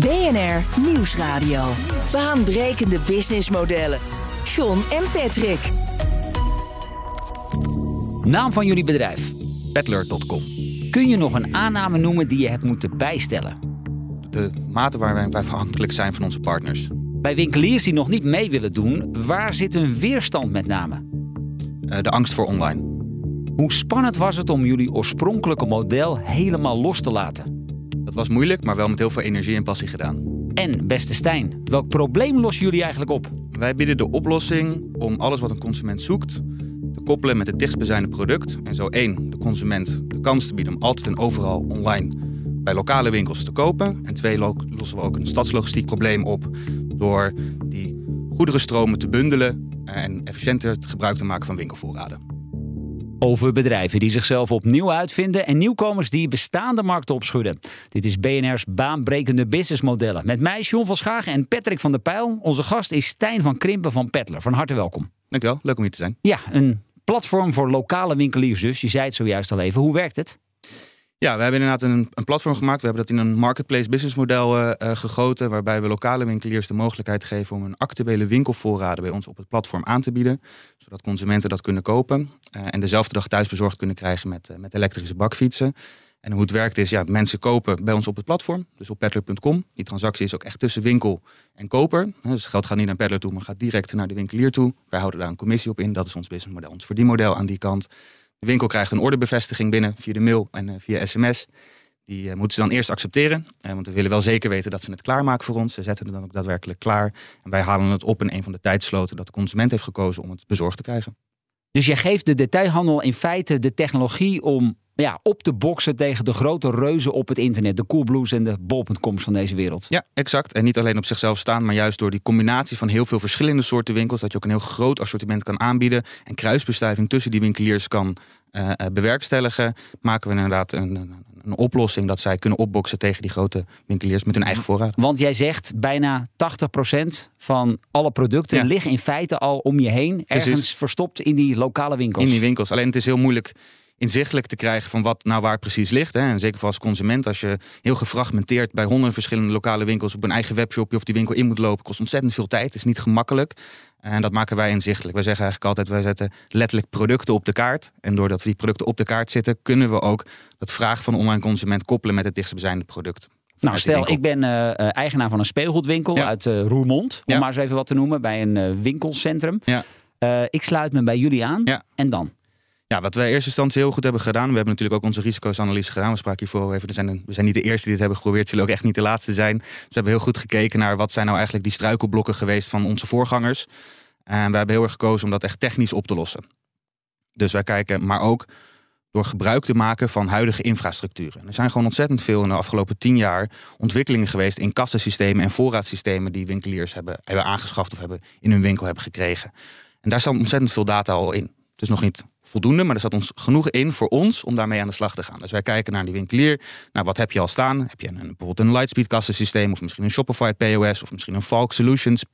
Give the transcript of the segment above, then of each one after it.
BNR Nieuwsradio. Baanbrekende businessmodellen. John en Patrick. Naam van jullie bedrijf? Peddler.com. Kun je nog een aanname noemen die je hebt moeten bijstellen? De mate waar wij afhankelijk zijn van onze partners. Bij winkeliers die nog niet mee willen doen, waar zit hun weerstand met name? Uh, de angst voor online. Hoe spannend was het om jullie oorspronkelijke model helemaal los te laten? Dat was moeilijk, maar wel met heel veel energie en passie gedaan. En beste Stijn, welk probleem lossen jullie eigenlijk op? Wij bieden de oplossing om alles wat een consument zoekt te koppelen met het dichtstbijzijnde product. En zo één, de consument de kans te bieden om altijd en overal online bij lokale winkels te kopen. En twee, lossen we ook een stadslogistiek probleem op door die goederenstromen te bundelen en efficiënter gebruik te maken van winkelvoorraden. Over bedrijven die zichzelf opnieuw uitvinden en nieuwkomers die bestaande markten opschudden. Dit is BNR's baanbrekende businessmodellen. Met mij, John van Schagen en Patrick van der Pijl. Onze gast is Stijn van Krimpen van Pettler. Van harte welkom. Dankjewel, leuk om hier te zijn. Ja, een platform voor lokale winkeliers dus. Je zei het zojuist al even. Hoe werkt het? Ja, we hebben inderdaad een, een platform gemaakt. We hebben dat in een marketplace business model uh, gegoten. Waarbij we lokale winkeliers de mogelijkheid geven om een actuele winkelvoorraden bij ons op het platform aan te bieden. Zodat consumenten dat kunnen kopen. Uh, en dezelfde dag thuisbezorgd kunnen krijgen met, met elektrische bakfietsen. En hoe het werkt is, ja, mensen kopen bij ons op het platform, dus op peddler.com. Die transactie is ook echt tussen winkel en koper. Dus geld gaat niet naar Peddler toe, maar gaat direct naar de winkelier toe. Wij houden daar een commissie op in. Dat is ons businessmodel, ons verdienmodel aan die kant. De winkel krijgt een ordebevestiging binnen via de mail en uh, via sms. Die uh, moeten ze dan eerst accepteren. Uh, want we willen wel zeker weten dat ze het klaarmaken voor ons. Ze zetten het dan ook daadwerkelijk klaar. En wij halen het op in een van de tijdsloten dat de consument heeft gekozen om het bezorgd te krijgen. Dus jij geeft de detailhandel in feite de technologie om ja, op te boksen tegen de grote reuzen op het internet. De Coolblues en de Bol.coms van deze wereld. Ja, exact. En niet alleen op zichzelf staan, maar juist door die combinatie van heel veel verschillende soorten winkels. Dat je ook een heel groot assortiment kan aanbieden. En kruisbestuiving tussen die winkeliers kan uh, bewerkstelligen. Maken we inderdaad een, een, een, oplossing dat zij kunnen opboksen tegen die grote winkeliers met hun eigen voorraad. Want jij zegt bijna 80% van alle producten ja. liggen in feite al om je heen. Ergens Precies. verstopt in die lokale winkels. In die winkels. Alleen het is heel moeilijk inzichtelijk te krijgen van wat nou waar precies ligt. Hè. En zeker voor als consument, als je heel gefragmenteerd bij honderden verschillende lokale winkels op een eigen webshop of die winkel in moet lopen, kost ontzettend veel tijd. Het is niet gemakkelijk. En dat maken wij inzichtelijk. Wij zeggen eigenlijk altijd, wij zetten letterlijk producten op de kaart. En doordat we die producten op de kaart zitten, kunnen we ook het vraag van de online consument koppelen met het dichtstbijzijnde product. Nou, stel, ik ben uh, eigenaar van een speelgoedwinkel ja. uit uh, Roermond, om ja. maar eens even wat te noemen, bij een uh, winkelcentrum. Ja. ik sluit me bij jullie aan. En dan? Ja, wat wij in eerste instantie heel goed hebben gedaan. We hebben natuurlijk ook onze risicoanalyse gedaan. We spraken hiervoor even. Zijn, we zijn niet de eerste die dit hebben geprobeerd. Zullen ook echt niet de laatste zijn. Dus we hebben heel goed gekeken naar wat zijn nou eigenlijk die struikelblokken geweest van onze voorgangers. En we hebben heel erg gekozen om dat echt technisch op te lossen. Dus wij kijken, maar ook door gebruik te maken van huidige infrastructuren. Er zijn gewoon ontzettend veel in de afgelopen tien jaar ontwikkelingen geweest in kassensystemen en voorraadsystemen die winkeliers hebben, hebben aangeschaft of hebben in hun winkel hebben gekregen. En daar staat ontzettend veel data al in. Het is nog niet voldoende, maar er zat ons genoeg in voor ons om daarmee aan de slag te gaan. Dus wij kijken naar die winkelier. Nou, wat heb je al staan? Heb je een, bijvoorbeeld een Lightspeed kassensysteem of misschien een Shopify POS of misschien een Falk Solutions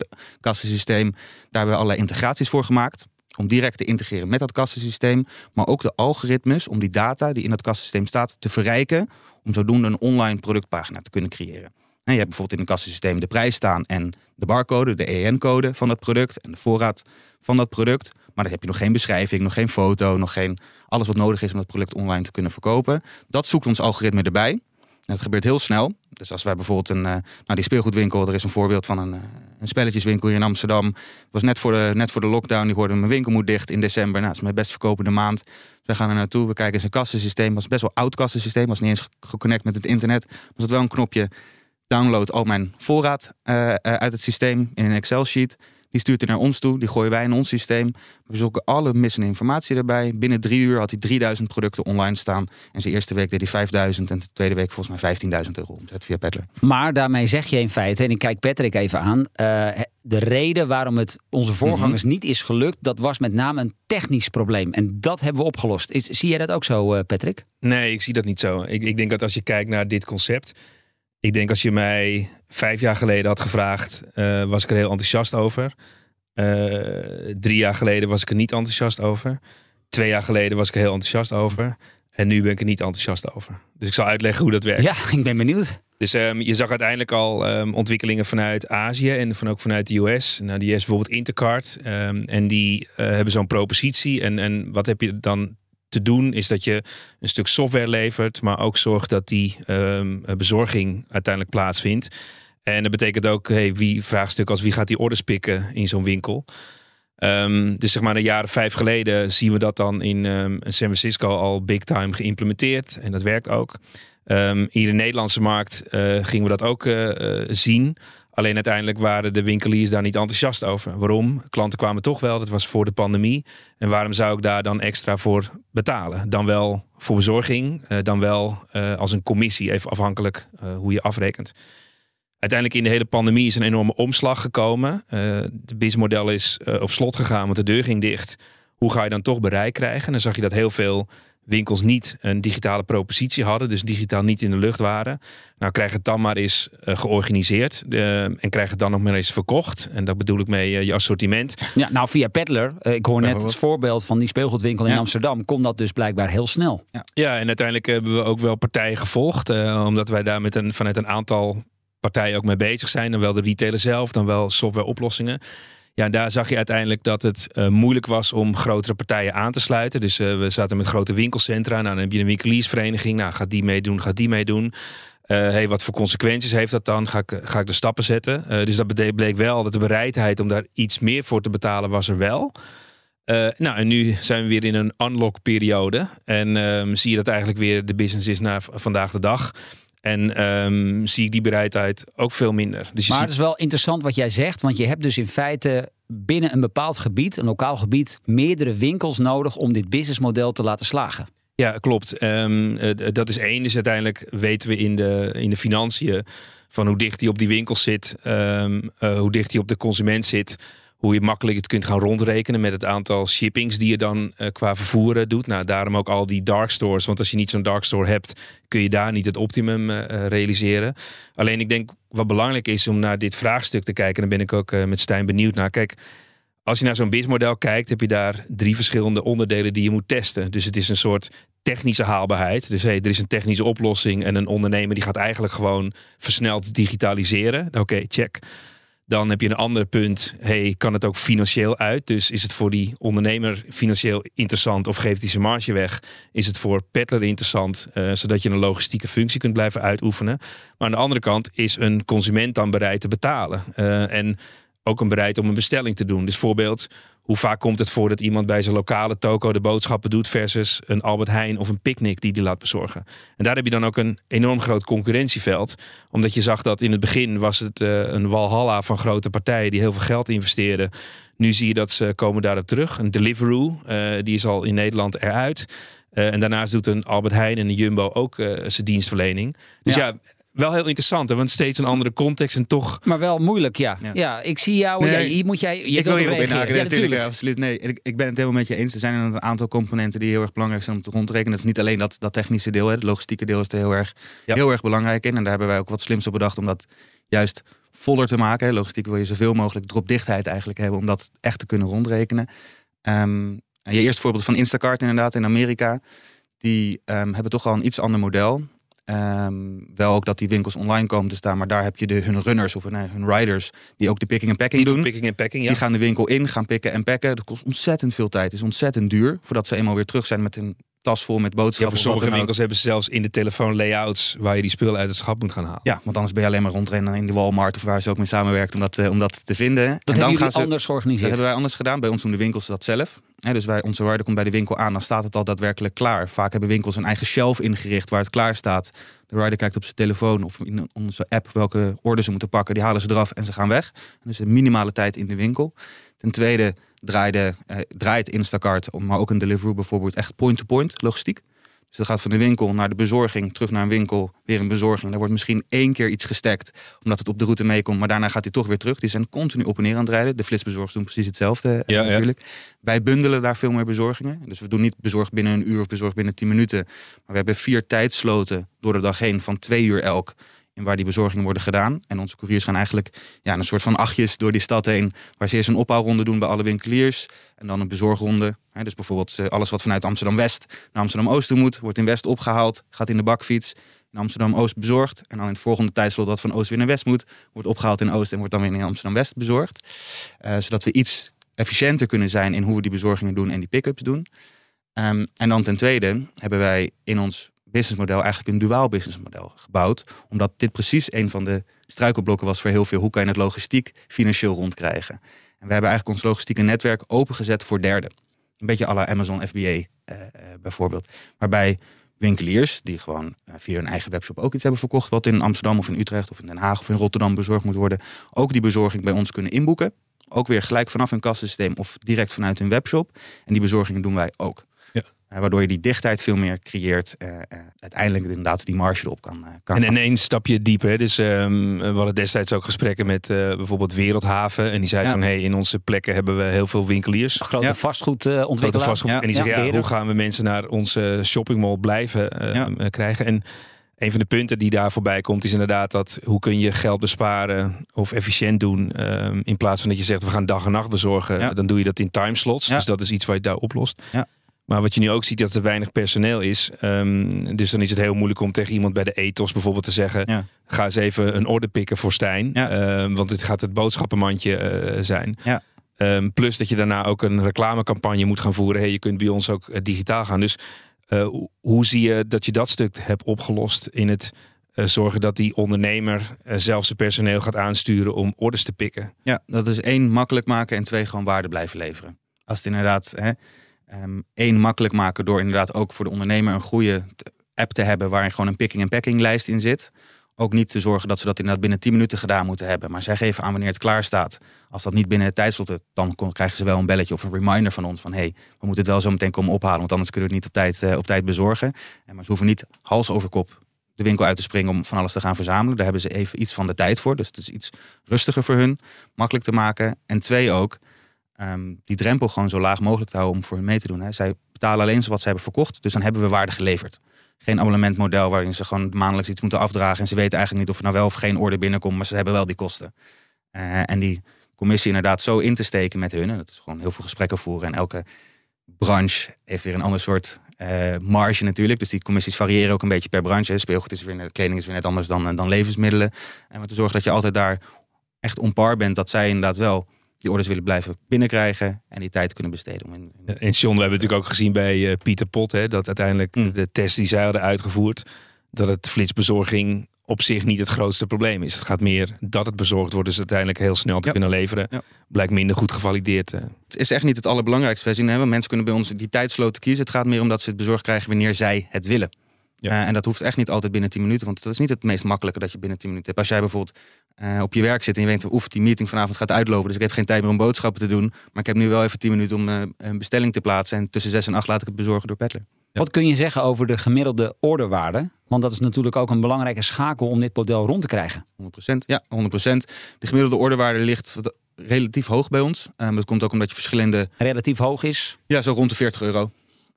kassensysteem? Daar hebben we allerlei integraties voor gemaakt om direct te integreren met dat kassensysteem, maar ook de algoritmes om die data die in dat kassensysteem staat te verrijken, om zodoende een online productpagina te kunnen creëren. En je hebt bijvoorbeeld in een kassensysteem de prijs staan en de barcode, de EN-code van dat product en de voorraad van dat product. Maar dan heb je nog geen beschrijving, nog geen foto, nog geen alles wat nodig is om dat product online te kunnen verkopen. Dat zoekt ons algoritme erbij. En dat gebeurt heel snel. Dus als wij bijvoorbeeld een, nou die speelgoedwinkel, er is een voorbeeld van een, uh, een spelletjeswinkel hier in Amsterdam. Het was net voor, de, net voor de lockdown, die hoorde mijn winkel moet dicht in december. Nou, dat is mijn best verkopende maand. Dus wij gaan er naartoe, we kijken zijn kassensysteem. was best wel oud kassensysteem, was niet eens geconnect met het internet. Was het wel een knopje, download al mijn voorraad uh, uit het systeem in een Excel sheet. Die stuurt hij naar ons toe, die gooien wij in ons systeem. We zoeken alle missende informatie erbij. Binnen drie uur had hij 3000 producten online staan. En zijn eerste week deed hij 5000 en de tweede week volgens mij 15.000 euro omzet via Peddler. Maar daarmee zeg je in feite, en ik kijk Patrick even aan, uh, de reden waarom het onze voorgangers niet is gelukt, dat was met name een technisch probleem. En dat hebben we opgelost. Is, zie jij dat ook zo, uh, Patrick? Nee, ik zie dat niet zo. Ik, ik denk dat als je kijkt naar dit concept, ik denk als je mij vijf jaar geleden had gevraagd, uh, was ik er heel enthousiast over. Uh, drie jaar geleden was ik er niet enthousiast over. Twee jaar geleden was ik er heel enthousiast over. En nu ben ik er niet enthousiast over. Dus ik zal uitleggen hoe dat werkt. Ja, ik ben benieuwd. Dus um, je zag uiteindelijk al um, ontwikkelingen vanuit Azië en van ook vanuit de US. Nou, die is bijvoorbeeld Intercard. Um, en die uh, hebben zo'n propositie. En, en wat heb je dan te doen is dat je een stuk software levert, maar ook zorgt dat die um, bezorging uiteindelijk plaatsvindt. En dat betekent ook, hey, wie vraagstuk als wie gaat die orders pikken in zo'n winkel. Um, dus zeg maar een jaren vijf geleden zien we dat dan in um, San Francisco al big time geïmplementeerd. En dat werkt ook. Um, in de Nederlandse markt uh, gingen we dat ook uh, uh, zien. Alleen uiteindelijk waren de winkeliers daar niet enthousiast over. Waarom? Klanten kwamen toch wel, dat was voor de pandemie. En waarom zou ik daar dan extra voor betalen? Dan wel voor bezorging, uh, dan wel uh, als een commissie, even afhankelijk uh, hoe je afrekent. Uiteindelijk in de hele pandemie is een enorme omslag gekomen. Het businessmodel is op slot gegaan, want de deur ging dicht. Hoe ga je dan toch bereik krijgen? En dan zag je dat heel veel winkels niet een digitale propositie hadden, dus digitaal niet in de lucht waren. Nou, krijg het dan maar eens uh, georganiseerd uh, en krijg het dan nog maar eens verkocht. En dat bedoel ik mee uh, je assortiment. Ja, nou via Peddler, ik hoor net het voorbeeld van die speelgoedwinkel in ja. Amsterdam, kon dat dus blijkbaar heel snel. Ja, ja en uiteindelijk hebben we ook wel partijen gevolgd, omdat wij daar met een, vanuit een aantal partijen ook mee bezig zijn. Dan wel de retailer zelf, dan wel softwareoplossingen. Ja, daar zag je uiteindelijk dat het uh, moeilijk was om grotere partijen aan te sluiten. Dus uh, we zaten met grote winkelcentra. Nou, dan heb je een winkeliersvereniging. Nou, gaat die meedoen, gaat die meedoen. Uh, hey, wat voor consequenties heeft dat dan? Ga ik, ga ik de stappen zetten? dus dat bleek wel dat de bereidheid om daar iets meer voor te betalen was er wel. nou, en nu zijn we weer in een unlock-periode. En um, zie je dat eigenlijk weer de business is naar vandaag de dag. En um, zie ik die bereidheid ook veel minder. Dus maar ziet... het is wel interessant wat jij zegt. Want je hebt dus in feite binnen een bepaald gebied, een lokaal gebied, meerdere winkels nodig om dit businessmodel te laten slagen. Ja, klopt. Um, dat is één. Dus uiteindelijk weten we in de, in de financiën van hoe dicht hij op die winkel zit, um, uh, hoe dicht hij op de consument zit hoe je makkelijk het kunt gaan rondrekenen met het aantal shippings die je dan uh, qua vervoeren doet. Nou, daarom ook al die dark stores. Want als je niet zo'n dark store hebt, kun je daar niet het optimum uh, realiseren. Alleen ik denk wat belangrijk is om naar dit vraagstuk te kijken. En dan ben ik ook met Stijn benieuwd naar. Kijk, als je naar zo'n businessmodel kijkt, heb je daar drie verschillende onderdelen die je moet testen. Dus het is een soort technische haalbaarheid. Dus hey, er is een technische oplossing en een ondernemer die gaat eigenlijk gewoon versneld digitaliseren. Oké, check. Dan heb je een ander punt. Hey, kan het ook financieel uit? Dus is het voor die ondernemer financieel interessant of geeft hij zijn marge weg? Is het voor Peddler interessant, uh, zodat je een logistieke functie kunt blijven uitoefenen? Maar aan de andere kant is een consument dan bereid te betalen. Uh, en ook een bereid om een bestelling te doen. Dus voorbeeld, hoe vaak komt het voor dat iemand bij zijn lokale toko de boodschappen doet versus een Albert Heijn of een picknick die die laat bezorgen. En daar heb je dan ook een enorm groot concurrentieveld. Omdat je zag dat in het begin was het uh, een walhalla van grote partijen die heel veel geld investeerden. Nu zie je dat ze komen daarop terug. Een Deliveroo, uh, die is al in Nederland eruit. Uh, en daarnaast doet een Albert Heijn en een Jumbo ook zijn dienstverlening. Dus ja, ja wel heel interessant, hè? want steeds een andere context en toch. Maar wel moeilijk, ja. Ja, ja ik zie jou. Nee, ja, hier moet jij. Je ik wil hierop inhaken. Ja, natuurlijk. absoluut. Nee, ik, ik ben het helemaal met je eens. Er zijn een aantal componenten die heel erg belangrijk zijn om te rondrekenen. Dat is niet alleen dat, dat technische deel, hè. het logistieke deel is er heel erg, ja. heel erg belangrijk in. En daar hebben wij ook wat slims op bedacht om dat juist voller te maken. Logistiek wil je zoveel mogelijk dropdichtheid eigenlijk hebben om dat echt te kunnen rondrekenen. Um, je eerste voorbeeld van Instacart inderdaad in Amerika. Die um, hebben toch al een iets ander model. Um, wel ook dat die winkels online komen te staan, maar daar heb je de, hun runners of nee, hun riders die ook de picking en packing doen. Picking en packing, ja. Die gaan de winkel in, gaan pikken en packen. Dat kost ontzettend veel tijd. Het is ontzettend duur voordat ze eenmaal weer terug zijn met een tas vol met boodschappen. Ja, voor sommige winkels hebben ze zelfs in de telefoon layouts waar je die spullen uit het schap moet gaan halen. Ja, want anders ben je alleen maar rondrennen in de Walmart of waar ze ook mee samenwerkt om dat, uh, om dat te vinden. Dat en dan gaan ze anders georganiseerd. Dat hebben wij anders gedaan. Bij ons doen de winkels dat zelf. Hè, dus wij, onze rider komt bij de winkel aan, dan staat het al daadwerkelijk klaar. Vaak hebben winkels een eigen shelf ingericht waar het klaar staat. De rider kijkt op zijn telefoon of in onze app welke orde ze moeten pakken. Die halen ze eraf en ze gaan weg. Dus een minimale tijd in de winkel. Ten tweede draaide, eh, draait Instacart, maar ook een Deliveroo bijvoorbeeld, echt point-to-point logistiek. Dus dat gaat van de winkel naar de bezorging, terug naar een winkel, weer een bezorging. Daar wordt misschien één keer iets gestekt, omdat het op de route meekomt. Maar daarna gaat hij toch weer terug. Die zijn continu op en neer aan het rijden. De flitsbezorgers doen precies hetzelfde eh, ja. natuurlijk. Wij bundelen daar veel meer bezorgingen. Dus we doen niet bezorg binnen een uur of bezorg binnen 10 minuten. Maar we hebben vier tijdsloten door de dag heen van twee uur elk. In waar die bezorgingen worden gedaan. En onze couriers gaan eigenlijk ja, een soort van achtjes door die stad heen. Waar ze eerst een ophaalronde doen bij alle winkeliers. En dan een bezorgronde. Dus bijvoorbeeld eh, alles wat vanuit Amsterdam-West naar Amsterdam-Oost toe moet. Wordt in West opgehaald. Gaat in de bakfiets. In Amsterdam-Oost bezorgd. En dan in het volgende tijdslot dat van Oost weer naar West moet. Wordt opgehaald in Oost en wordt dan weer in Amsterdam-West bezorgd. Eh, zodat we iets efficiënter kunnen zijn in hoe we die bezorgingen doen en die pick-ups doen. Ehm, en dan ten tweede hebben wij in ons businessmodel eigenlijk een duaal businessmodel gebouwd. Omdat dit precies een van de struikelblokken was voor heel veel. Hoe kan je het logistiek financieel rondkrijgen? En we hebben eigenlijk ons logistieke netwerk opengezet voor derden. Een beetje la Amazon FBA eh, eh, bijvoorbeeld. Waarbij winkeliers die gewoon eh, via hun eigen webshop ook iets hebben verkocht... wat in Amsterdam of in Utrecht of in Den Haag of in Rotterdam bezorgd moet worden... ook die bezorging bij ons kunnen inboeken. Ook weer gelijk vanaf hun kassensysteem of direct vanuit hun webshop. En die bezorgingen doen wij ook. Eh, waardoor je die dichtheid veel meer creëert. eh, eh, uiteindelijk inderdaad die marge erop kan, eh, kan En in één stapje dieper. hè. Dus ehm, we hadden destijds ook gesprekken met eh, bijvoorbeeld Wereldhaven. En die zei Ja. van hey, in onze plekken hebben we heel veel winkeliers. Grote Ja. vastgoedontwikkelaar. Grote vastgoed. Ja. En die zeggen, ja, hoe gaan we mensen naar onze shoppingmall blijven Ja. krijgen? En een van de punten die daar voorbij komt, is inderdaad dat hoe kun je geld besparen of efficiënt doen. ehm, in plaats van dat je zegt, we gaan dag en nacht bezorgen. Ja. Dan doe je dat in timeslots. Ja. Dus dat is iets wat je daar oplost. Ja. Maar wat je nu ook ziet, dat er weinig personeel is. Ehm, dus dan is het heel moeilijk om tegen iemand bij de ethos bijvoorbeeld te zeggen... Ja. ga eens even een orde pikken voor Stijn. Ja. Ehm, want het gaat het boodschappenmandje eh, zijn. Ja. Ehm, plus dat je daarna ook een reclamecampagne moet gaan voeren. Hey, je kunt bij ons ook eh, digitaal gaan. Dus eh, hoe- zie je dat je dat stuk hebt opgelost in het zorgen dat die ondernemer zelf zijn personeel gaat aansturen om orders te pikken? Ja, dat is één, makkelijk maken en twee, gewoon waarde blijven leveren. Als het inderdaad, hè, ehm, één, makkelijk maken door inderdaad ook voor de ondernemer een goede app te hebben waarin gewoon een picking en packing lijst in zit. Ook niet te zorgen dat ze dat inderdaad binnen 10 minuten gedaan moeten hebben. Maar zij geven aan wanneer het klaar staat. Als dat niet binnen het tijdslot is, dan kon- krijgen ze wel een belletje of een reminder van ons. Van hey, we moeten het wel zo meteen komen ophalen. Want anders kunnen we het niet op tijd, eh, op tijd bezorgen. En maar ze hoeven niet hals over kop de winkel uit te springen om van alles te gaan verzamelen. Daar hebben ze even iets van de tijd voor. Dus het is iets rustiger voor hun. Makkelijk te maken. En twee ook, ehm, die drempel gewoon zo laag mogelijk te houden om voor hun mee te doen. Hè. Zij betalen alleen wat ze hebben verkocht. Dus dan hebben we waarde geleverd. Geen abonnementmodel waarin ze gewoon maandelijks iets moeten afdragen. En ze weten eigenlijk niet of er nou wel of geen orde binnenkomt. Maar ze hebben wel die kosten. Eh, en die commissie inderdaad zo in te steken met hun. Dat is gewoon heel veel gesprekken voeren. En elke branche heeft weer een ander soort eh, marge natuurlijk. Dus die commissies variëren ook een beetje per branche. Speelgoed is weer net, kleding is weer net anders dan, dan levensmiddelen. En maar te zorgen dat je altijd daar echt on par bent. Dat zij inderdaad wel die orders willen blijven binnenkrijgen. En die tijd kunnen besteden. Om in, in- En John, we hebben natuurlijk ook gezien bij eh, Pieter Pot, hè, dat uiteindelijk Mm. de test die zij hadden uitgevoerd, dat het flitsbezorging op zich niet het grootste probleem is. Het gaat meer dat het bezorgd wordt, dus uiteindelijk heel snel te Ja. kunnen leveren. Ja. Blijkt minder goed gevalideerd. eh. Het is echt niet het allerbelangrijkste. Wij zien, want mensen kunnen bij ons die tijdsloten kiezen. Het gaat meer om dat ze het bezorgd krijgen wanneer zij het willen. Ja. Eh, en dat hoeft echt niet altijd binnen 10 minuten. Want dat is niet het meest makkelijke dat je binnen 10 minuten hebt. Als jij bijvoorbeeld eh, op je werk zit en je weet... oef, die meeting vanavond gaat uitlopen. Dus ik heb geen tijd meer om boodschappen te doen. Maar ik heb nu wel even 10 minuten om eh, een bestelling te plaatsen. En tussen 6 en 8 laat ik het bezorgen door Peddler. Ja. Wat kun je zeggen over de gemiddelde orderwaarde? Want dat is natuurlijk ook een belangrijke schakel om dit model rond te krijgen. 100%. Ja, 100%. De gemiddelde orderwaarde ligt relatief hoog bij ons. Eh, dat komt ook omdat je verschillende... Relatief hoog is. Ja, zo rond de 40 euro.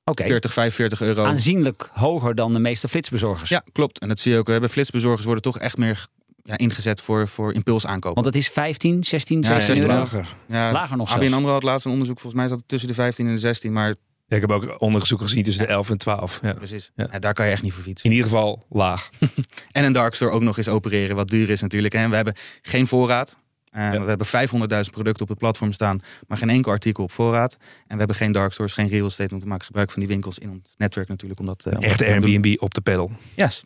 Oké. 40, 45 euro. Aanzienlijk hoger dan de meeste flitsbezorgers. Ja, klopt. En dat zie je ook. hè. Bij flitsbezorgers worden toch echt meer ja, ingezet voor, voor impulsaankopen. Want het is 15, 16, Ja, 16 16 euro. lager. Ja, Lager nog ABN. AMRO had laatst een onderzoek. Volgens mij zat het tussen de 15 en de 16. Maar Ja, ik heb ook onderzoek gezien tussen de 11 en 12. Ja. precies. Ja. Ja, daar kan je echt niet voor fietsen. In ieder geval laag. En een darkstore ook nog eens opereren. Wat duur is natuurlijk. En we hebben geen voorraad. Eh, Ja. We hebben 500.000 producten op het platform staan. Maar geen enkel artikel op voorraad. En we hebben geen darkstores, geen real estate. Want we maken gebruik van die winkels in ons netwerk natuurlijk. Om dat, eh, om dat Echte te kunnen doen. Airbnb op de pedal. Yes.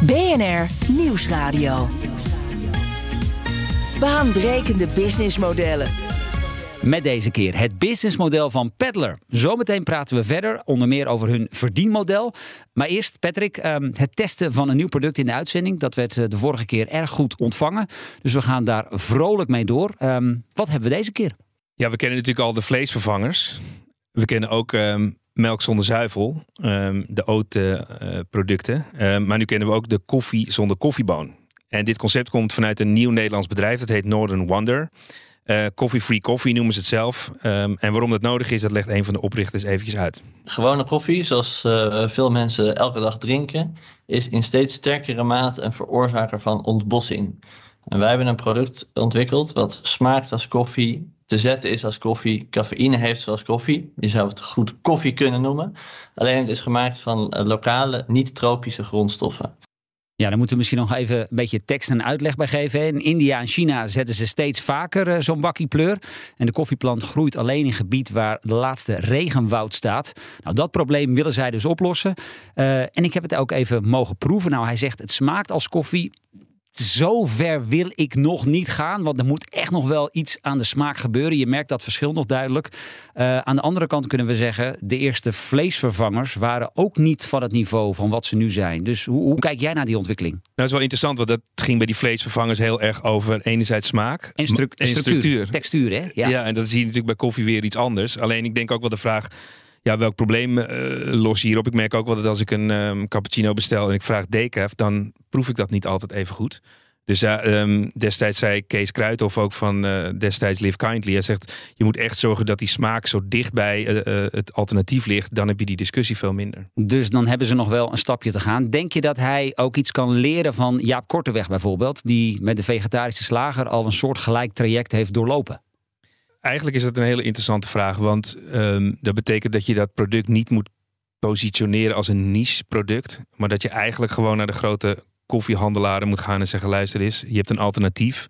BNR Nieuwsradio. Baanbrekende businessmodellen. Met deze keer het businessmodel van Peddler. Zometeen praten we verder, onder meer over hun verdienmodel. Maar eerst, Patrick, ehm, het testen van een nieuw product in de uitzending. Dat werd eh, de vorige keer erg goed ontvangen. Dus we gaan daar vrolijk mee door. Ehm, wat hebben we deze keer? Ja, we kennen natuurlijk al de vleesvervangers. We kennen ook ehm, melk zonder zuivel, de oat-producten. maar nu kennen we ook de koffie zonder koffieboon. En dit concept komt vanuit een nieuw Nederlands bedrijf. Dat heet Northern Wonder. Uh, coffee free coffee noemen ze het zelf. Um, en waarom dat nodig is, dat legt een van de oprichters eventjes uit. Gewone koffie, zoals uh, veel mensen elke dag drinken, is in steeds sterkere mate een veroorzaker van ontbossing. En wij hebben een product ontwikkeld wat smaakt als koffie, te zetten is als koffie, cafeïne heeft zoals koffie. Je zou het goed koffie kunnen noemen. Alleen het is gemaakt van uh, lokale, niet-tropische grondstoffen. Ja, daar moeten we misschien nog even een beetje tekst en uitleg bij geven. In India en China zetten ze steeds vaker uh, zo'n bakkie pleur. En de koffieplant groeit alleen in gebied waar de laatste regenwoud staat. Nou, dat probleem willen zij dus oplossen. Uh, en ik heb het ook even mogen proeven. Nou, hij zegt het smaakt als koffie, zo ver wil ik nog niet gaan. Want er moet echt nog wel iets aan de smaak gebeuren. Je merkt dat verschil nog duidelijk. Uh, aan de andere kant kunnen we zeggen, de eerste vleesvervangers waren ook niet van het niveau van wat ze nu zijn. Dus hoe, hoe kijk jij naar die ontwikkeling? Nou, dat is wel interessant, want dat ging bij die vleesvervangers heel erg over enerzijds smaak en, stru en structuur. structuur. Textuur, hè? Ja. ja, en dat zie je natuurlijk bij koffie weer iets anders. Alleen ik denk ook wel de vraag ja, welk probleem uh, los je hierop? Ik merk ook wel dat als ik een um, cappuccino bestel en ik vraag decaf, dan proef ik dat niet altijd even goed. Dus uh, destijds zei Kees Kruithof ook van uh, destijds Live Kindly. Hij zegt, je moet echt zorgen dat die smaak zo dicht bij uh, het alternatief ligt. Dan heb je die discussie veel minder. Dus dan hebben ze nog wel een stapje te gaan. Denk je dat hij ook iets kan leren van Jaap Korteweg bijvoorbeeld? Die met de vegetarische slager al een soort gelijk traject heeft doorlopen. Eigenlijk is dat een hele interessante vraag. Want um, dat betekent dat je dat product niet moet positioneren als een niche product. Maar dat je eigenlijk gewoon naar de grote koffiehandelaren moet gaan en zeggen: luister eens, je hebt een alternatief.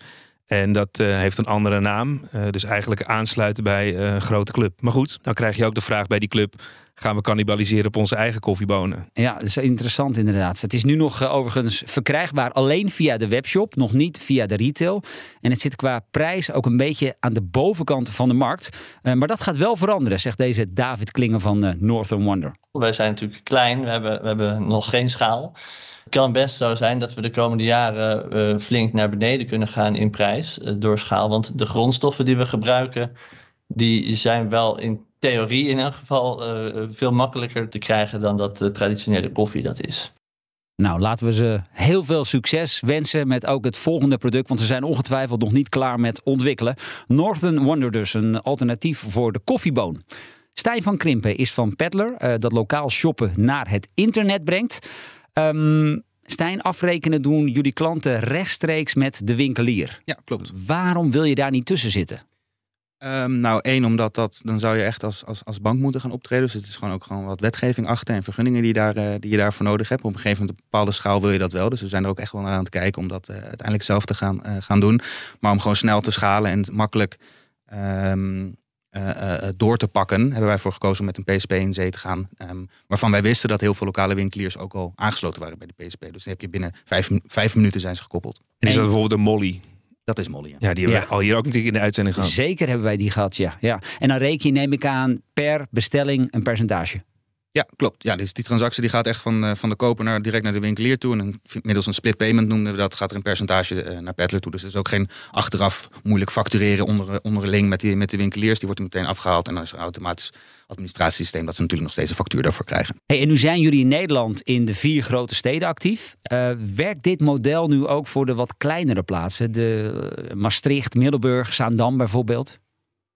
En dat uh, heeft een andere naam. Uh, dus eigenlijk aansluiten bij uh, een grote club. Maar goed, dan krijg je ook de vraag bij die club: gaan we cannibaliseren op onze eigen koffiebonen? Ja, dat is interessant inderdaad. Het is nu nog overigens verkrijgbaar alleen via de webshop, nog niet via de retail. En het zit qua prijs ook een beetje aan de bovenkant van de markt. maar dat gaat wel veranderen, zegt deze David Klingen van Northern Wonder. Wij zijn natuurlijk klein, we hebben, we hebben nog geen schaal. Het kan best zo zijn dat we de komende jaren uh, flink naar beneden kunnen gaan in prijs uh, door schaal. Want de grondstoffen die we gebruiken, die zijn wel in theorie in elk geval uh, veel makkelijker te krijgen dan dat de traditionele koffie dat is. Nou, laten we ze heel veel succes wensen met ook het volgende product. Want ze zijn ongetwijfeld nog niet klaar met ontwikkelen. Northern Wonder dus, een alternatief voor de koffieboon. Stijn van Krimpen is van Peddler, dat lokaal shoppen naar het internet brengt. Um, Stijn, afrekenen doen jullie klanten rechtstreeks met de winkelier. Ja, klopt. Waarom wil je daar niet tussen zitten? Um, nou, één, omdat dat, dan zou je echt als, als, als bank moeten gaan optreden. Dus het is gewoon ook gewoon wat wetgeving achter en vergunningen die, daar, uh, die je daarvoor nodig hebt. Op een gegeven moment, op een bepaalde schaal wil je dat wel. Dus we zijn er ook echt wel naar aan het kijken om dat uh, uiteindelijk zelf te gaan, uh, gaan doen. Maar om gewoon snel te schalen en makkelijk um, uh, door te pakken, hebben wij voor gekozen om met een PSP in zee te gaan. Um, waarvan wij wisten dat heel veel lokale winkeliers ook al aangesloten waren bij de PSP. Dus dan heb je binnen vijf, vijf minuten zijn ze gekoppeld. En is dat bijvoorbeeld een Molly? Dat is Molly. Ja, ja die hebben ja. we al hier ook natuurlijk in de uitzending gehad. Zeker hebben wij die gehad, ja. ja. En dan reken je, neem ik aan, per bestelling een percentage. Ja, klopt. Ja, dus die transactie die gaat echt van, uh, van de koper naar, direct naar de winkelier toe. En middels een split payment noemden we dat, gaat er een percentage uh, naar Peddler toe. Dus er is ook geen achteraf moeilijk factureren onder, onderling met, die, met de winkeliers. Die wordt er meteen afgehaald en dan is er een automatisch administratiesysteem dat ze natuurlijk nog steeds een factuur daarvoor krijgen. Hey, en nu zijn jullie in Nederland in de vier grote steden actief. Werkt dit model nu ook voor de wat kleinere plaatsen? De Maastricht, Middelburg, Zaandam bijvoorbeeld?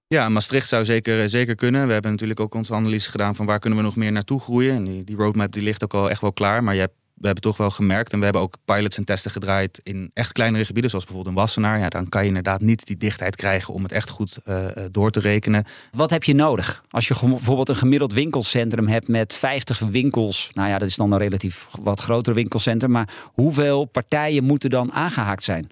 Ja, Maastricht zou zeker, zeker kunnen. We hebben natuurlijk ook onze analyse gedaan van waar kunnen we nog meer naartoe groeien. En die, die roadmap die ligt ook al echt wel klaar. Maar je hebt, we hebben toch wel gemerkt en we hebben ook pilots en testen gedraaid in echt kleinere gebieden, zoals bijvoorbeeld een Wassenaar. Ja, dan kan je inderdaad niet die dichtheid krijgen om het echt goed uh, door te rekenen. Wat heb je nodig? Als je bijvoorbeeld een gemiddeld winkelcentrum hebt met 50 winkels. Nou ja, dat is dan een relatief wat groter winkelcentrum. Maar hoeveel partijen moeten dan aangehaakt zijn?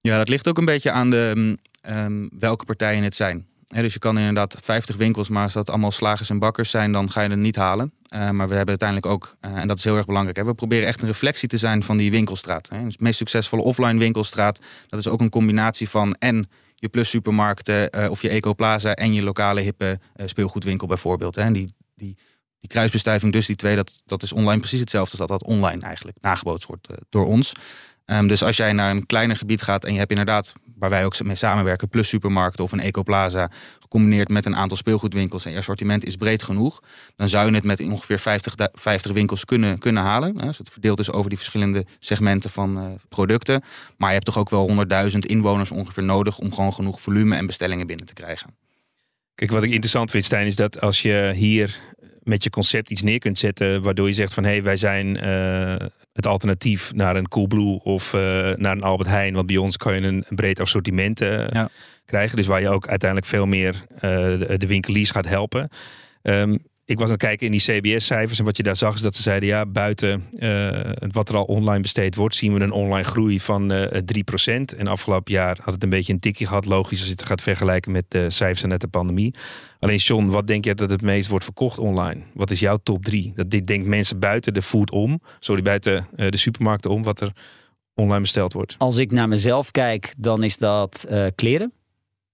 Ja, dat ligt ook een beetje aan de, um, welke partijen het zijn dus je kan inderdaad 50 winkels, maar als dat allemaal slagers en bakkers zijn, dan ga je het niet halen. Uh, maar we hebben uiteindelijk ook, uh, en dat is heel erg belangrijk, we proberen echt een reflectie te zijn van die winkelstraat. Hè. Dus de meest succesvolle offline winkelstraat, dat is ook een combinatie van en je plus supermarkten eh, of je ecoplaza en je lokale hippe eh, speelgoedwinkel bijvoorbeeld. Hè. En die, die, die kruisbestuiving, dus die twee, dat, dat is online precies hetzelfde als dat dat online eigenlijk nagebootst wordt eh, door ons. Ehm, dus als jij naar een kleiner gebied gaat en je hebt inderdaad, waar wij ook mee samenwerken, plus supermarkten of een ecoplaza, gecombineerd met een aantal speelgoedwinkels en je assortiment is breed genoeg, dan zou je het met ongeveer 50, du- 50 winkels kunnen, kunnen halen. Dus het verdeeld is over die verschillende segmenten van eh, producten. Maar je hebt toch ook wel 100.000 inwoners ongeveer nodig om gewoon genoeg volume en bestellingen binnen te krijgen. Kijk, wat ik interessant vind, Stijn, is dat als je hier met je concept iets neer kunt zetten, waardoor je zegt van hé, hey, wij zijn eh, het alternatief naar een Coolblue of eh, naar een Albert Heijn, want bij ons kan je een, een breed assortiment eh, Ja. krijgen, dus waar je ook uiteindelijk veel meer de, de winkeliers gaat helpen. Ehm, ik was aan het kijken in die CBS-cijfers en wat je daar zag is dat ze zeiden ja, buiten eh, wat er al online besteed wordt, zien we een online groei van eh 3%. En afgelopen jaar had het een beetje een tikje gehad, logisch als je het gaat vergelijken met de cijfers net de pandemie. Alleen John, wat denk je dat het meest wordt verkocht online? Wat is jouw top 3? Dat dit denkt mensen buiten de food om, sorry, buiten eh, de supermarkten om, wat er online besteld wordt. Als ik naar mezelf kijk, dan is dat kleren.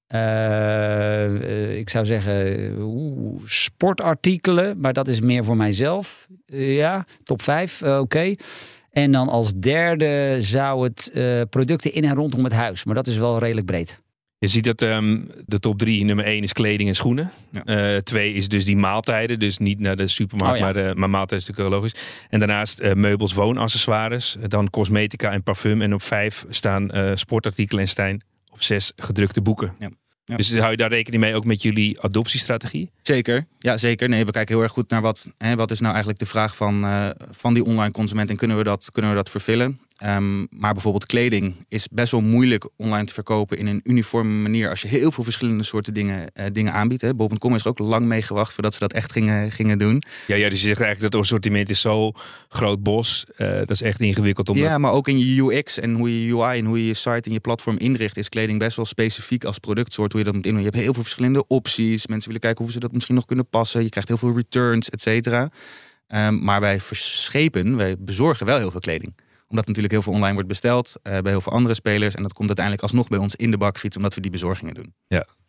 Eh, eh, ik zou zeggen oeh, sportartikelen, maar dat is meer voor mijzelf. Eh, ja, top 5, oké. En dan als derde zou het eh, producten in en rondom het huis. Maar dat is wel redelijk breed. Je ziet dat ehm, de top 3, nummer 1 is kleding en schoenen. Ja. Eh, twee is dus die maaltijden, dus niet naar de supermarkt, Oh ja. maar, de, maar maaltijden is natuurlijk logisch. En daarnaast eh, meubels, woonaccessoires, dan cosmetica en parfum. En op vijf staan eh, sportartikelen en Stijn op zes gedrukte boeken. Ja. Ja. Dus hou je daar rekening mee ook met jullie adoptiestrategie? Zeker, ja zeker. Nee, we kijken heel erg goed naar wat, hè, wat is nou eigenlijk de vraag van, eh, van die online consument en kunnen we dat, kunnen we dat vervullen. Ehm, maar bijvoorbeeld kleding is best wel moeilijk online te verkopen in een uniforme manier als je heel veel verschillende soorten dingen, eh, dingen aanbiedt. hè. Bol.com is er ook lang mee gewacht voordat ze dat echt gingen, gingen doen. Ja, ja, dus je zegt eigenlijk dat het assortiment is zo groot bos. eh, dat is echt ingewikkeld om dat- Ja, maar ook in je UX en hoe je UI en hoe je je site en je platform inricht, is kleding best wel specifiek als productsoort. Hoe je dat moet indoen. Je hebt heel veel verschillende opties. Mensen willen kijken hoe ze dat misschien nog kunnen passen. Je krijgt heel veel returns, et cetera. Ehm, maar wij verschepen, wij bezorgen wel heel veel kleding. Omdat natuurlijk heel veel online wordt besteld eh, bij heel veel andere spelers. En dat komt uiteindelijk alsnog bij ons in de bakfiets, omdat we die bezorgingen doen.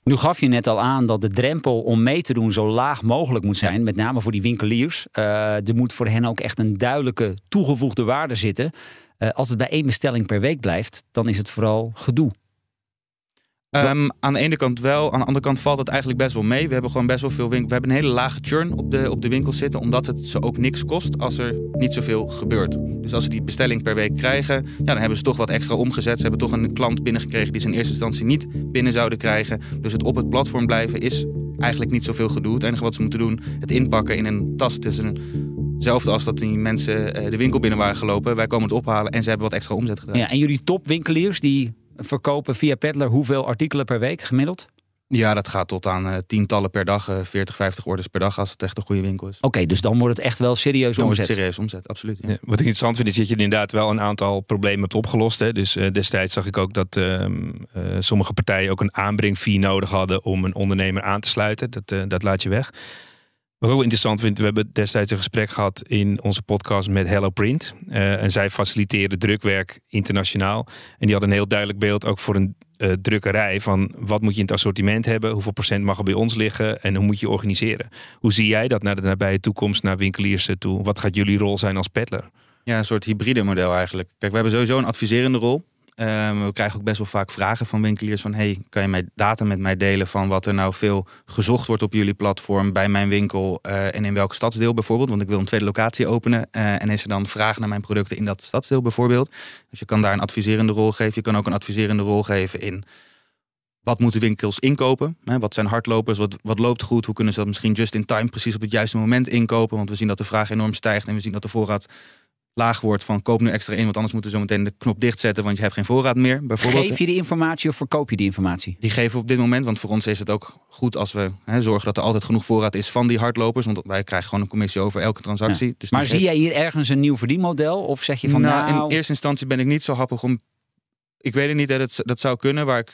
Nu gaf je net al aan dat de drempel om mee te doen zo laag mogelijk moet zijn. Met name voor die winkeliers. Eh, er moet voor hen ook echt een duidelijke toegevoegde waarde zitten. Eh, als het bij één bestelling per week blijft, dan is het vooral gedoe. Ehm, aan de ene kant wel, aan de andere kant valt het eigenlijk best wel mee. We hebben gewoon best wel veel winkels. We hebben een hele lage churn op de, op de winkels zitten, omdat het ze ook niks kost als er niet zoveel gebeurt. Dus als ze die bestelling per week krijgen, ja, dan hebben ze toch wat extra omgezet. Ze hebben toch een klant binnengekregen die ze in eerste instantie niet binnen zouden krijgen. Dus het op het platform blijven is eigenlijk niet zoveel gedoe. Het enige wat ze moeten doen, het inpakken in een tas. Het is een, hetzelfde als dat die mensen eh, de winkel binnen waren gelopen. Wij komen het ophalen en ze hebben wat extra omzet gedaan. Ja, en jullie topwinkeliers die verkopen via Peddler hoeveel artikelen per week gemiddeld? Ja, dat gaat tot aan eh, tientallen per dag, eh 40, 50 orders per dag als het echt een goede winkel is. Oké, dus dan wordt het echt wel serieus Dan wordt omzet. het serieus omzet, absoluut. Ja. Ja, wat ik interessant vind is dat je inderdaad wel een aantal problemen hebt opgelost. Hè. Dus eh, destijds zag ik ook dat ehm, eh, sommige partijen ook een aanbrengfee nodig hadden om een ondernemer aan te sluiten. Dat, eh, dat laat je weg. Wat ik ook interessant vind, we hebben destijds een gesprek gehad in onze podcast met Hello Print. Eh, en zij faciliteren drukwerk internationaal. En die hadden een heel duidelijk beeld ook voor een eh, drukkerij van wat moet je in het assortiment hebben, hoeveel procent mag er bij ons liggen en hoe moet je organiseren. Hoe zie jij dat naar de nabije toekomst, naar winkeliers toe? Wat gaat jullie rol zijn als peddler? ja, een soort hybride model eigenlijk. Kijk, we hebben sowieso een adviserende rol. Ehm, we krijgen ook best wel vaak vragen van winkeliers van... hey, kan je mij data met mij delen van wat er nou veel gezocht wordt op jullie platform... bij mijn winkel eh, en in welk stadsdeel bijvoorbeeld? Want ik wil een tweede locatie openen. eh, en is er dan vraag naar mijn producten in dat stadsdeel bijvoorbeeld? Dus je kan daar een adviserende rol geven. Je kan ook een adviserende rol geven in... Wat moeten winkels inkopen? Hè, Wat zijn hardlopers? Wat, wat loopt goed? Hoe kunnen ze dat misschien just in time precies op het juiste moment inkopen? Want we zien dat de vraag enorm stijgt en we zien dat de voorraad laag wordt van koop nu extra in, want anders moeten we zo meteen de knop dichtzetten, want je hebt geen voorraad meer. Bijvoorbeeld. Geef je die informatie of verkoop je die informatie? Die geven we op dit moment, want voor ons is het ook goed als we hè, zorgen dat er altijd genoeg voorraad is van die hardlopers, want wij krijgen gewoon een commissie over elke transactie. Dus Maar zie jij hier ergens een nieuw verdienmodel? Of zeg je van nou, nou... in eerste instantie ben ik niet zo happig om. Ik weet het niet, hè, dat, dat zou kunnen. Waar ik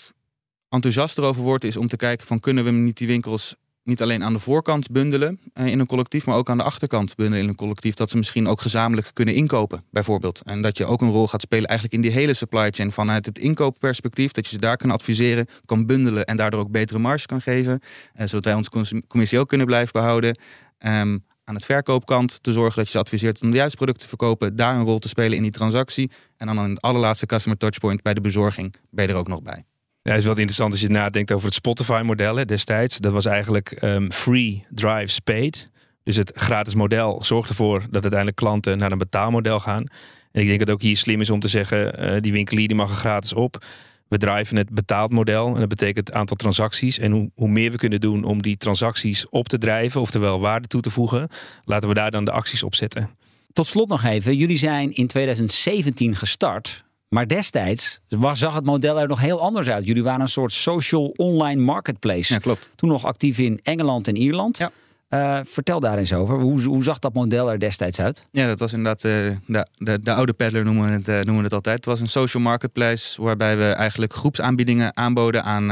enthousiaster over word, is om te kijken van kunnen we niet die winkels niet alleen aan de voorkant bundelen eh, in een collectief, maar ook aan de achterkant bundelen in een collectief. Dat ze misschien ook gezamenlijk kunnen inkopen, bijvoorbeeld. En dat je ook een rol gaat spelen eigenlijk in die hele supply chain vanuit het inkoopperspectief. Dat je ze daar kan adviseren, kan bundelen en daardoor ook betere marge kan geven. Eh, zodat wij onze commissie ook kunnen blijven behouden. Um, aan het verkoopkant te zorgen dat je ze adviseert om de juiste producten te verkopen, daar een rol te spelen in die transactie. En dan aan het allerlaatste customer touchpoint bij de bezorging ben je er ook nog bij. Ja, het is wat interessant als je nadenkt over het Spotify-model destijds. Dat was eigenlijk um, free drives paid. Dus het gratis model zorgt ervoor dat uiteindelijk klanten naar een betaalmodel gaan. En ik denk dat ook hier slim is om te zeggen, uh, die winkelier die mag er gratis op. We drijven het betaald model en dat betekent het aantal transacties. En hoe, hoe meer we kunnen doen om die transacties op te drijven, oftewel waarde toe te voegen, laten we daar dan de acties op zetten. Tot slot nog even, jullie zijn in 2017 gestart. Maar destijds was, zag het model er nog heel anders uit. Jullie waren een soort social online marketplace. Ja, klopt. Toen nog actief in Engeland en Ierland. Ja. Uh, vertel daar eens over. Hoe, hoe, zag dat model er destijds uit? Ja, dat was inderdaad uh, de, de, de, oude peddler noemen we, het, uh, noemen we het altijd. Het was een social marketplace waarbij we eigenlijk groepsaanbiedingen aanboden aan,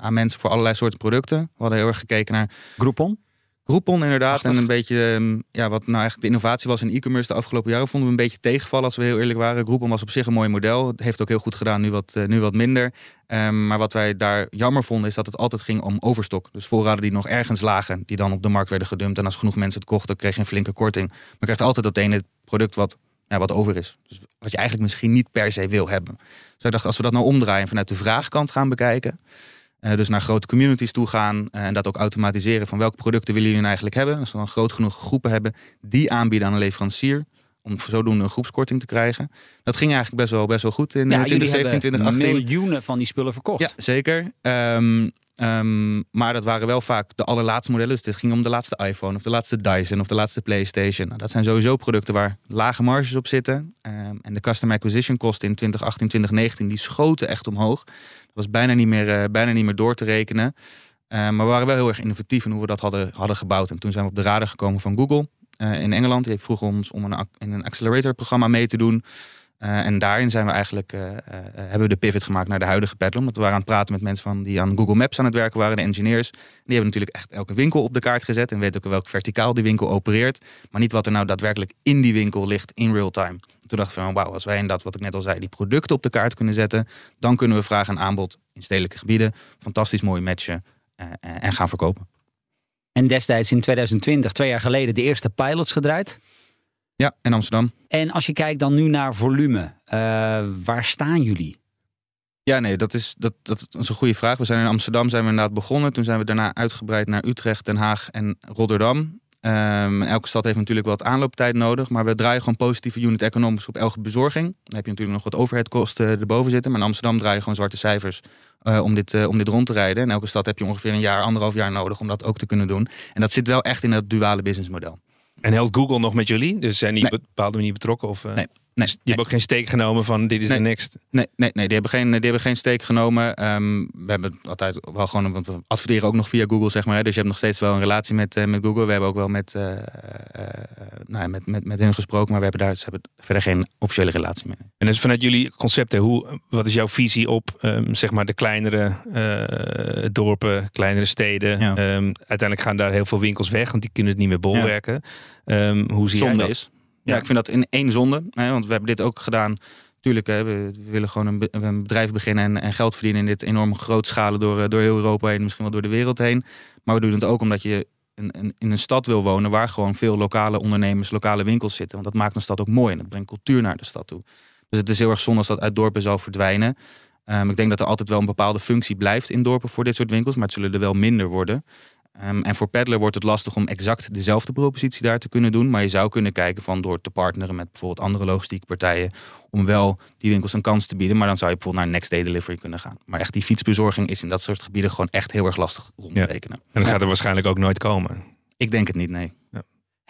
aan mensen voor allerlei soorten producten. We hadden heel erg gekeken naar... Groupon? Groupon inderdaad. En een beetje, ehm, ja, wat nou eigenlijk de innovatie was in e-commerce de afgelopen jaren, vonden we een beetje tegenvallen als we heel eerlijk waren. Groupon was op zich een mooi model. Het heeft ook heel goed gedaan, nu wat, nu wat minder. Um, maar wat wij daar jammer vonden, is dat het altijd ging om overstok. Dus voorraden die nog ergens lagen, die dan op de markt werden gedumpt. En als genoeg mensen het kochten, kreeg je een flinke korting. Maar je krijgt altijd dat ene product wat, ja, wat over is. Dus wat je eigenlijk misschien niet per se wil hebben. Dus wij dachten, als we dat nou omdraaien vanuit de vraagkant gaan bekijken. Uh, dus naar grote communities toe gaan uh, en dat ook automatiseren van welke producten willen jullie nou eigenlijk hebben. Als we dan groot genoeg groepen hebben die aanbieden aan een leverancier om zodoende een groepskorting te krijgen. Dat ging eigenlijk best wel, best wel goed in ja, 2017, 2018. miljoenen van die spullen verkocht. Ja, zeker. Um, um, maar dat waren wel vaak de allerlaatste modellen. Dus dit ging om de laatste iPhone of de laatste Dyson of de laatste PlayStation. Nou, dat zijn sowieso producten waar lage marges op zitten. Um, en de customer acquisition kosten in 2018, 2019, die schoten echt omhoog. Was bijna niet meer, uh, bijna niet meer door te rekenen. maar we waren wel heel erg innovatief in hoe we dat hadden, hadden gebouwd. En toen zijn we op de radar gekomen van Google. Uh, in Engeland. Die vroeg ons om een, in een accelerator-programma mee te doen. Uh, en daarin zijn we eigenlijk, uh, hebben we de pivot gemaakt naar de huidige Peddler. Omdat we waren aan het praten met mensen van die aan Google Maps aan het werken waren, de engineers. Die hebben natuurlijk echt elke winkel op de kaart gezet. En weten ook welk verticaal die winkel opereert. Maar niet wat er nou daadwerkelijk in die winkel ligt in real time. Toen dachten we van wauw, als wij in dat wat ik net al zei, die producten op de kaart kunnen zetten. Dan kunnen we vraag en aanbod in stedelijke gebieden fantastisch mooi matchen en gaan verkopen. En destijds in 2020, twee jaar geleden, de eerste pilots gedraaid. Ja, in Amsterdam. En als je kijkt dan nu naar volume, uh, waar staan jullie? Ja, nee, dat is, dat, dat is een goede vraag. We zijn in Amsterdam zijn we inderdaad begonnen. Toen zijn we daarna uitgebreid naar Utrecht, Den Haag en Rotterdam. Um, elke stad heeft natuurlijk wat aanlooptijd nodig. Maar we draaien gewoon positieve unit economics op elke bezorging. Dan heb je natuurlijk nog wat overheadkosten erboven zitten. Maar in Amsterdam draai je gewoon zwarte cijfers uh, om, dit, uh, om dit rond te rijden. En elke stad heb je ongeveer een jaar, anderhalf jaar nodig om dat ook te kunnen doen. En dat zit wel echt in het duale businessmodel. En helpt Google nog met jullie? Dus zijn die op nee. een bepaalde manier betrokken? Of, uh... Nee. Nee, die nee. hebben ook geen steek genomen van dit is nee. de next. Nee, nee, nee die, hebben geen, die hebben geen steek genomen. Um, we hebben altijd wel gewoon, want we adverteren ook nog via Google, zeg maar. Hè. Dus je hebt nog steeds wel een relatie met, uh, met Google. We hebben ook wel met, uh, uh, nou, met, met, met hen gesproken, maar we hebben daar ze hebben verder geen officiële relatie mee. En dus vanuit jullie concepten, hoe, wat is jouw visie op um, zeg maar de kleinere dorpen, kleinere steden? Ja. Um, uiteindelijk gaan daar heel veel winkels weg, want die kunnen het niet meer bolwerken. Ja. hoe zie Zonde jij dat? is. Ja, ik vind dat in één zonde. Hè, want we hebben dit ook gedaan. Tuurlijk, hè, we, willen gewoon een, een, bedrijf beginnen en, en, geld verdienen in dit enorm grootschalen door, door heel Europa heen, misschien wel door de wereld heen. Maar we doen het ook omdat je in, een stad wil wonen waar gewoon veel lokale ondernemers, lokale winkels zitten. Want dat maakt een stad ook mooi en dat brengt cultuur naar de stad toe. Dus het is heel erg zonde als dat uit dorpen zou verdwijnen. Um, ik denk dat er altijd wel een bepaalde functie blijft in dorpen voor dit soort winkels, maar het zullen er wel minder worden. Um, en voor Peddler wordt het lastig om exact dezelfde propositie daar te kunnen doen. Maar je zou kunnen kijken van door te partneren met bijvoorbeeld andere logistieke partijen. Om wel die winkels een kans te bieden. Maar dan zou je bijvoorbeeld naar next day delivery kunnen gaan. Maar echt die fietsbezorging is in dat soort gebieden gewoon echt heel erg lastig rond te Ja. rekenen. En dat gaat er waarschijnlijk ook nooit komen. Ik denk het niet, nee.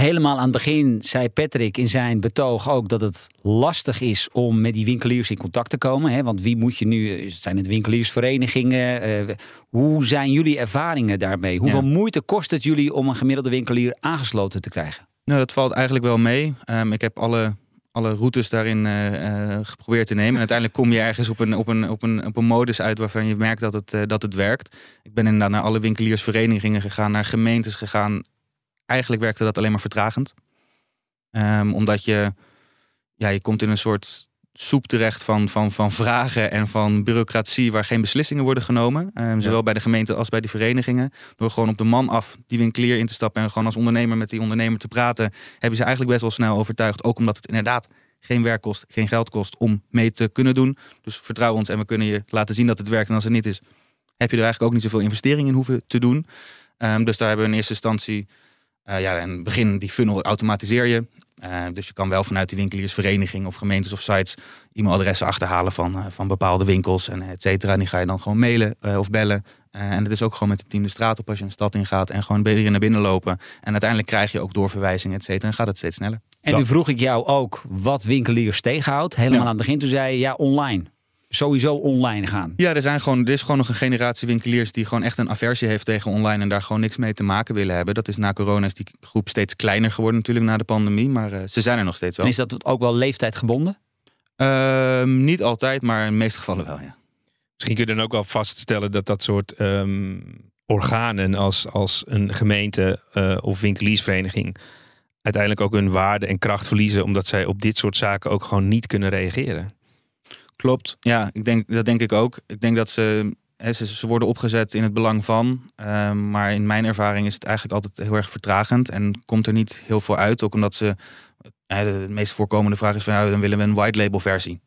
Helemaal aan het begin zei Patrick in zijn betoog ook dat het lastig is om met die winkeliers in contact te komen. Hè? Want wie moet je nu, zijn het winkeliersverenigingen? Uh, hoe zijn jullie ervaringen daarmee? Hoeveel Ja. moeite kost het jullie om een gemiddelde winkelier aangesloten te krijgen? Nou, dat valt eigenlijk wel mee. Um, ik heb alle, alle routes daarin eh, eh, geprobeerd te nemen. En uiteindelijk kom je ergens op een, op een, op een, op een modus uit waarvan je merkt dat het, eh, dat het werkt. Ik ben inderdaad naar alle winkeliersverenigingen gegaan, naar gemeentes gegaan. Eigenlijk werkte dat alleen maar vertragend. Ehm, omdat je, ja, je komt in een soort soep terecht van, van, van vragen en van bureaucratie waar geen beslissingen worden genomen. Ehm, zowel bij de gemeente als bij de verenigingen. Door gewoon op de man af die winkelier in te stappen en gewoon als ondernemer met die ondernemer te praten, hebben ze eigenlijk best wel snel overtuigd. Ook omdat het inderdaad geen werk kost, geen geld kost om mee te kunnen doen. Dus vertrouw ons en we kunnen je laten zien dat het werkt. En als het niet is, heb je er eigenlijk ook niet zoveel investering in hoeven te doen. Ehm, dus daar hebben we in eerste instantie, uh, ja, in het begin die funnel automatiseer je. Uh, dus je kan wel vanuit die winkeliersvereniging of gemeentes of sites e-mailadressen achterhalen van, uh, van bepaalde winkels en et cetera. En die ga je dan gewoon mailen uh, of bellen. en het is ook gewoon met het team de straat op als je een stad ingaat en gewoon weer naar binnen lopen. En uiteindelijk krijg je ook doorverwijzingen, et cetera. En gaat het steeds sneller. En nu vroeg ik jou ook wat winkeliers tegenhoudt. Helemaal ja. aan het begin toen zei je ja online sowieso online gaan. Ja, er, zijn gewoon, er is gewoon nog een generatie winkeliers die gewoon echt een aversie heeft tegen online en daar gewoon niks mee te maken willen hebben. Dat is na corona is die groep steeds kleiner geworden natuurlijk na de pandemie, maar uh, ze zijn er nog steeds wel. En is dat ook wel leeftijdgebonden? Uh, niet altijd, maar in de meeste gevallen wel, ja. Misschien kun je dan ook wel vaststellen dat dat soort um, organen als, als een gemeente uh, of winkeliersvereniging uiteindelijk ook hun waarde en kracht verliezen, omdat zij op dit soort zaken ook gewoon niet kunnen reageren. Klopt, ja, ik denk, dat denk ik ook. Ik denk dat ze, hè, ze, ze worden opgezet in het belang van. Um, maar in mijn ervaring is het eigenlijk altijd heel erg vertragend en komt er niet heel veel uit. Ook omdat ze, de meest voorkomende vraag is van, ja, dan willen we een white label versie.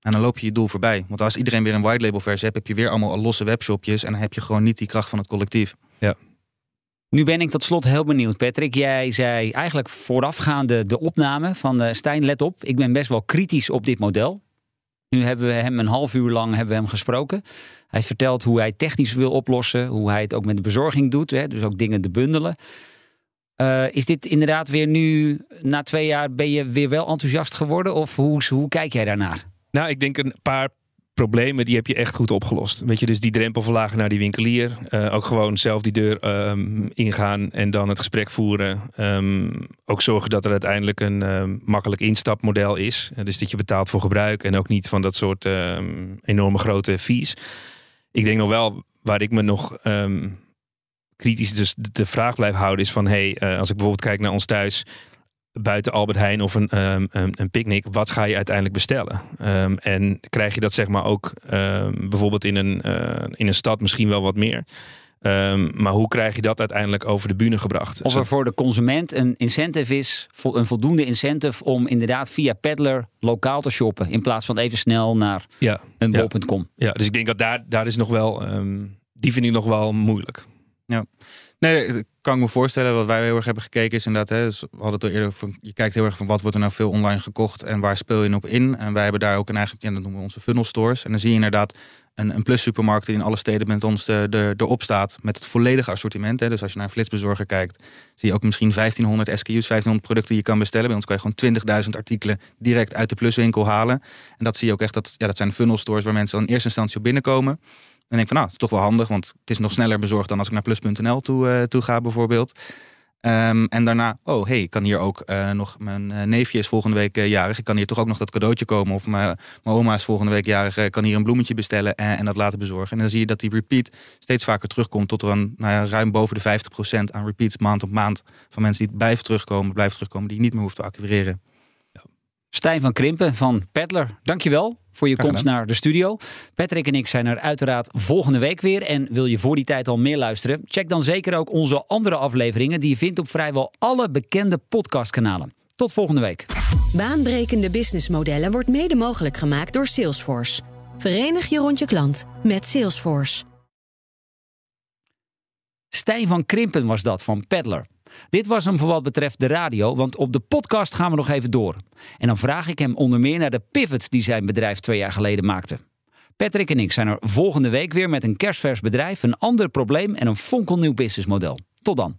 En dan loop je je doel voorbij. Want als iedereen weer een white label versie hebt, heb je weer allemaal losse webshopjes en dan heb je gewoon niet die kracht van het collectief. Ja. Nu ben ik tot slot heel benieuwd, Patrick. Jij zei eigenlijk voorafgaande de opname van uh, Stijn, let op, ik ben best wel kritisch op dit model. Nu hebben we hem een half uur lang hebben we hem gesproken. Hij vertelt hoe hij technisch wil oplossen, hoe hij het ook met de bezorging doet, hè, dus ook dingen te bundelen. Uh, is dit inderdaad weer nu, na twee jaar, ben je weer wel enthousiast geworden? Of hoe, hoe kijk jij daarnaar? Nou, ik denk een paar problemen, die heb je echt goed opgelost. Weet je, dus die drempel verlagen naar die winkelier. Uh, ook gewoon zelf die deur um, ingaan en dan het gesprek voeren. Um, ook zorgen dat er uiteindelijk een um, makkelijk instapmodel is. Uh, dus dat je betaalt voor gebruik en ook niet van dat soort enorme grote fees. Ik denk nog wel, waar ik me nog kritisch dus de vraag blijf houden, is van hey, uh, als ik bijvoorbeeld kijk naar ons thuis buiten Albert Heijn of een, um, een, een picknick, wat ga je uiteindelijk bestellen? Um, en krijg je dat zeg maar ook um, bijvoorbeeld in een, uh, in een stad misschien wel wat meer? maar hoe krijg je dat uiteindelijk over de bühne gebracht? Of er voor de consument een incentive is, een voldoende incentive om inderdaad via Peddler lokaal te shoppen. In plaats van even snel naar ja, een bol.com. Ja, ja, dus ik denk dat daar, daar is nog wel, die vind ik nog wel moeilijk. Ja. Nee, kan ik me voorstellen. Wat wij heel erg hebben gekeken is inderdaad, hè, dus we hadden het al eerder van, je kijkt heel erg van wat wordt er nou veel online gekocht en waar speel je op in. En wij hebben daar ook een eigen, ja, dat noemen we onze funnel stores. En dan zie je inderdaad een, een plus supermarkt die in alle steden met ons de, de, erop staat met het volledige assortiment. Hè. Dus als je naar een flitsbezorger kijkt, zie je ook misschien 1500 SKU's, 1500 producten die je kan bestellen. Bij ons kan je gewoon 20.000 artikelen direct uit de pluswinkel halen. En dat zie je ook echt, dat, ja, dat zijn funnel stores waar mensen dan in eerste instantie op binnenkomen. En denk van nou, het is toch wel handig, want het is nog sneller bezorgd dan als ik naar plus.nl toe, uh, toe ga bijvoorbeeld. Um, en daarna, oh hey, ik kan hier ook uh, nog, mijn uh, neefje is volgende week jarig. Ik kan hier toch ook nog dat cadeautje komen. Of mijn oma is volgende week jarig. Ik kan hier een bloemetje bestellen en, en, dat laten bezorgen. En dan zie je dat die repeat steeds vaker terugkomt. Tot een, nou ruim boven de 50% aan repeats maand op maand. Van mensen die blijven terugkomen, blijven terugkomen. Die je niet meer hoeft te acquireren. Stijn van Krimpen van Peddler, dankjewel voor je komst naar de studio. Patrick en ik zijn er uiteraard volgende week weer. En wil je voor die tijd al meer luisteren? Check dan zeker ook onze andere afleveringen die je vindt op vrijwel alle bekende podcastkanalen. Tot volgende week. Baanbrekende businessmodellen wordt mede mogelijk gemaakt door Salesforce. Verenig je rond je klant met Salesforce. Stijn van Krimpen was dat van Peddler. Dit was hem voor wat betreft de radio, want op de podcast gaan we nog even door. En dan vraag ik hem onder meer naar de pivot die zijn bedrijf twee jaar geleden maakte. Patrick en ik zijn er volgende week weer met een kerstvers bedrijf, een ander probleem en een fonkelnieuw businessmodel. Tot dan.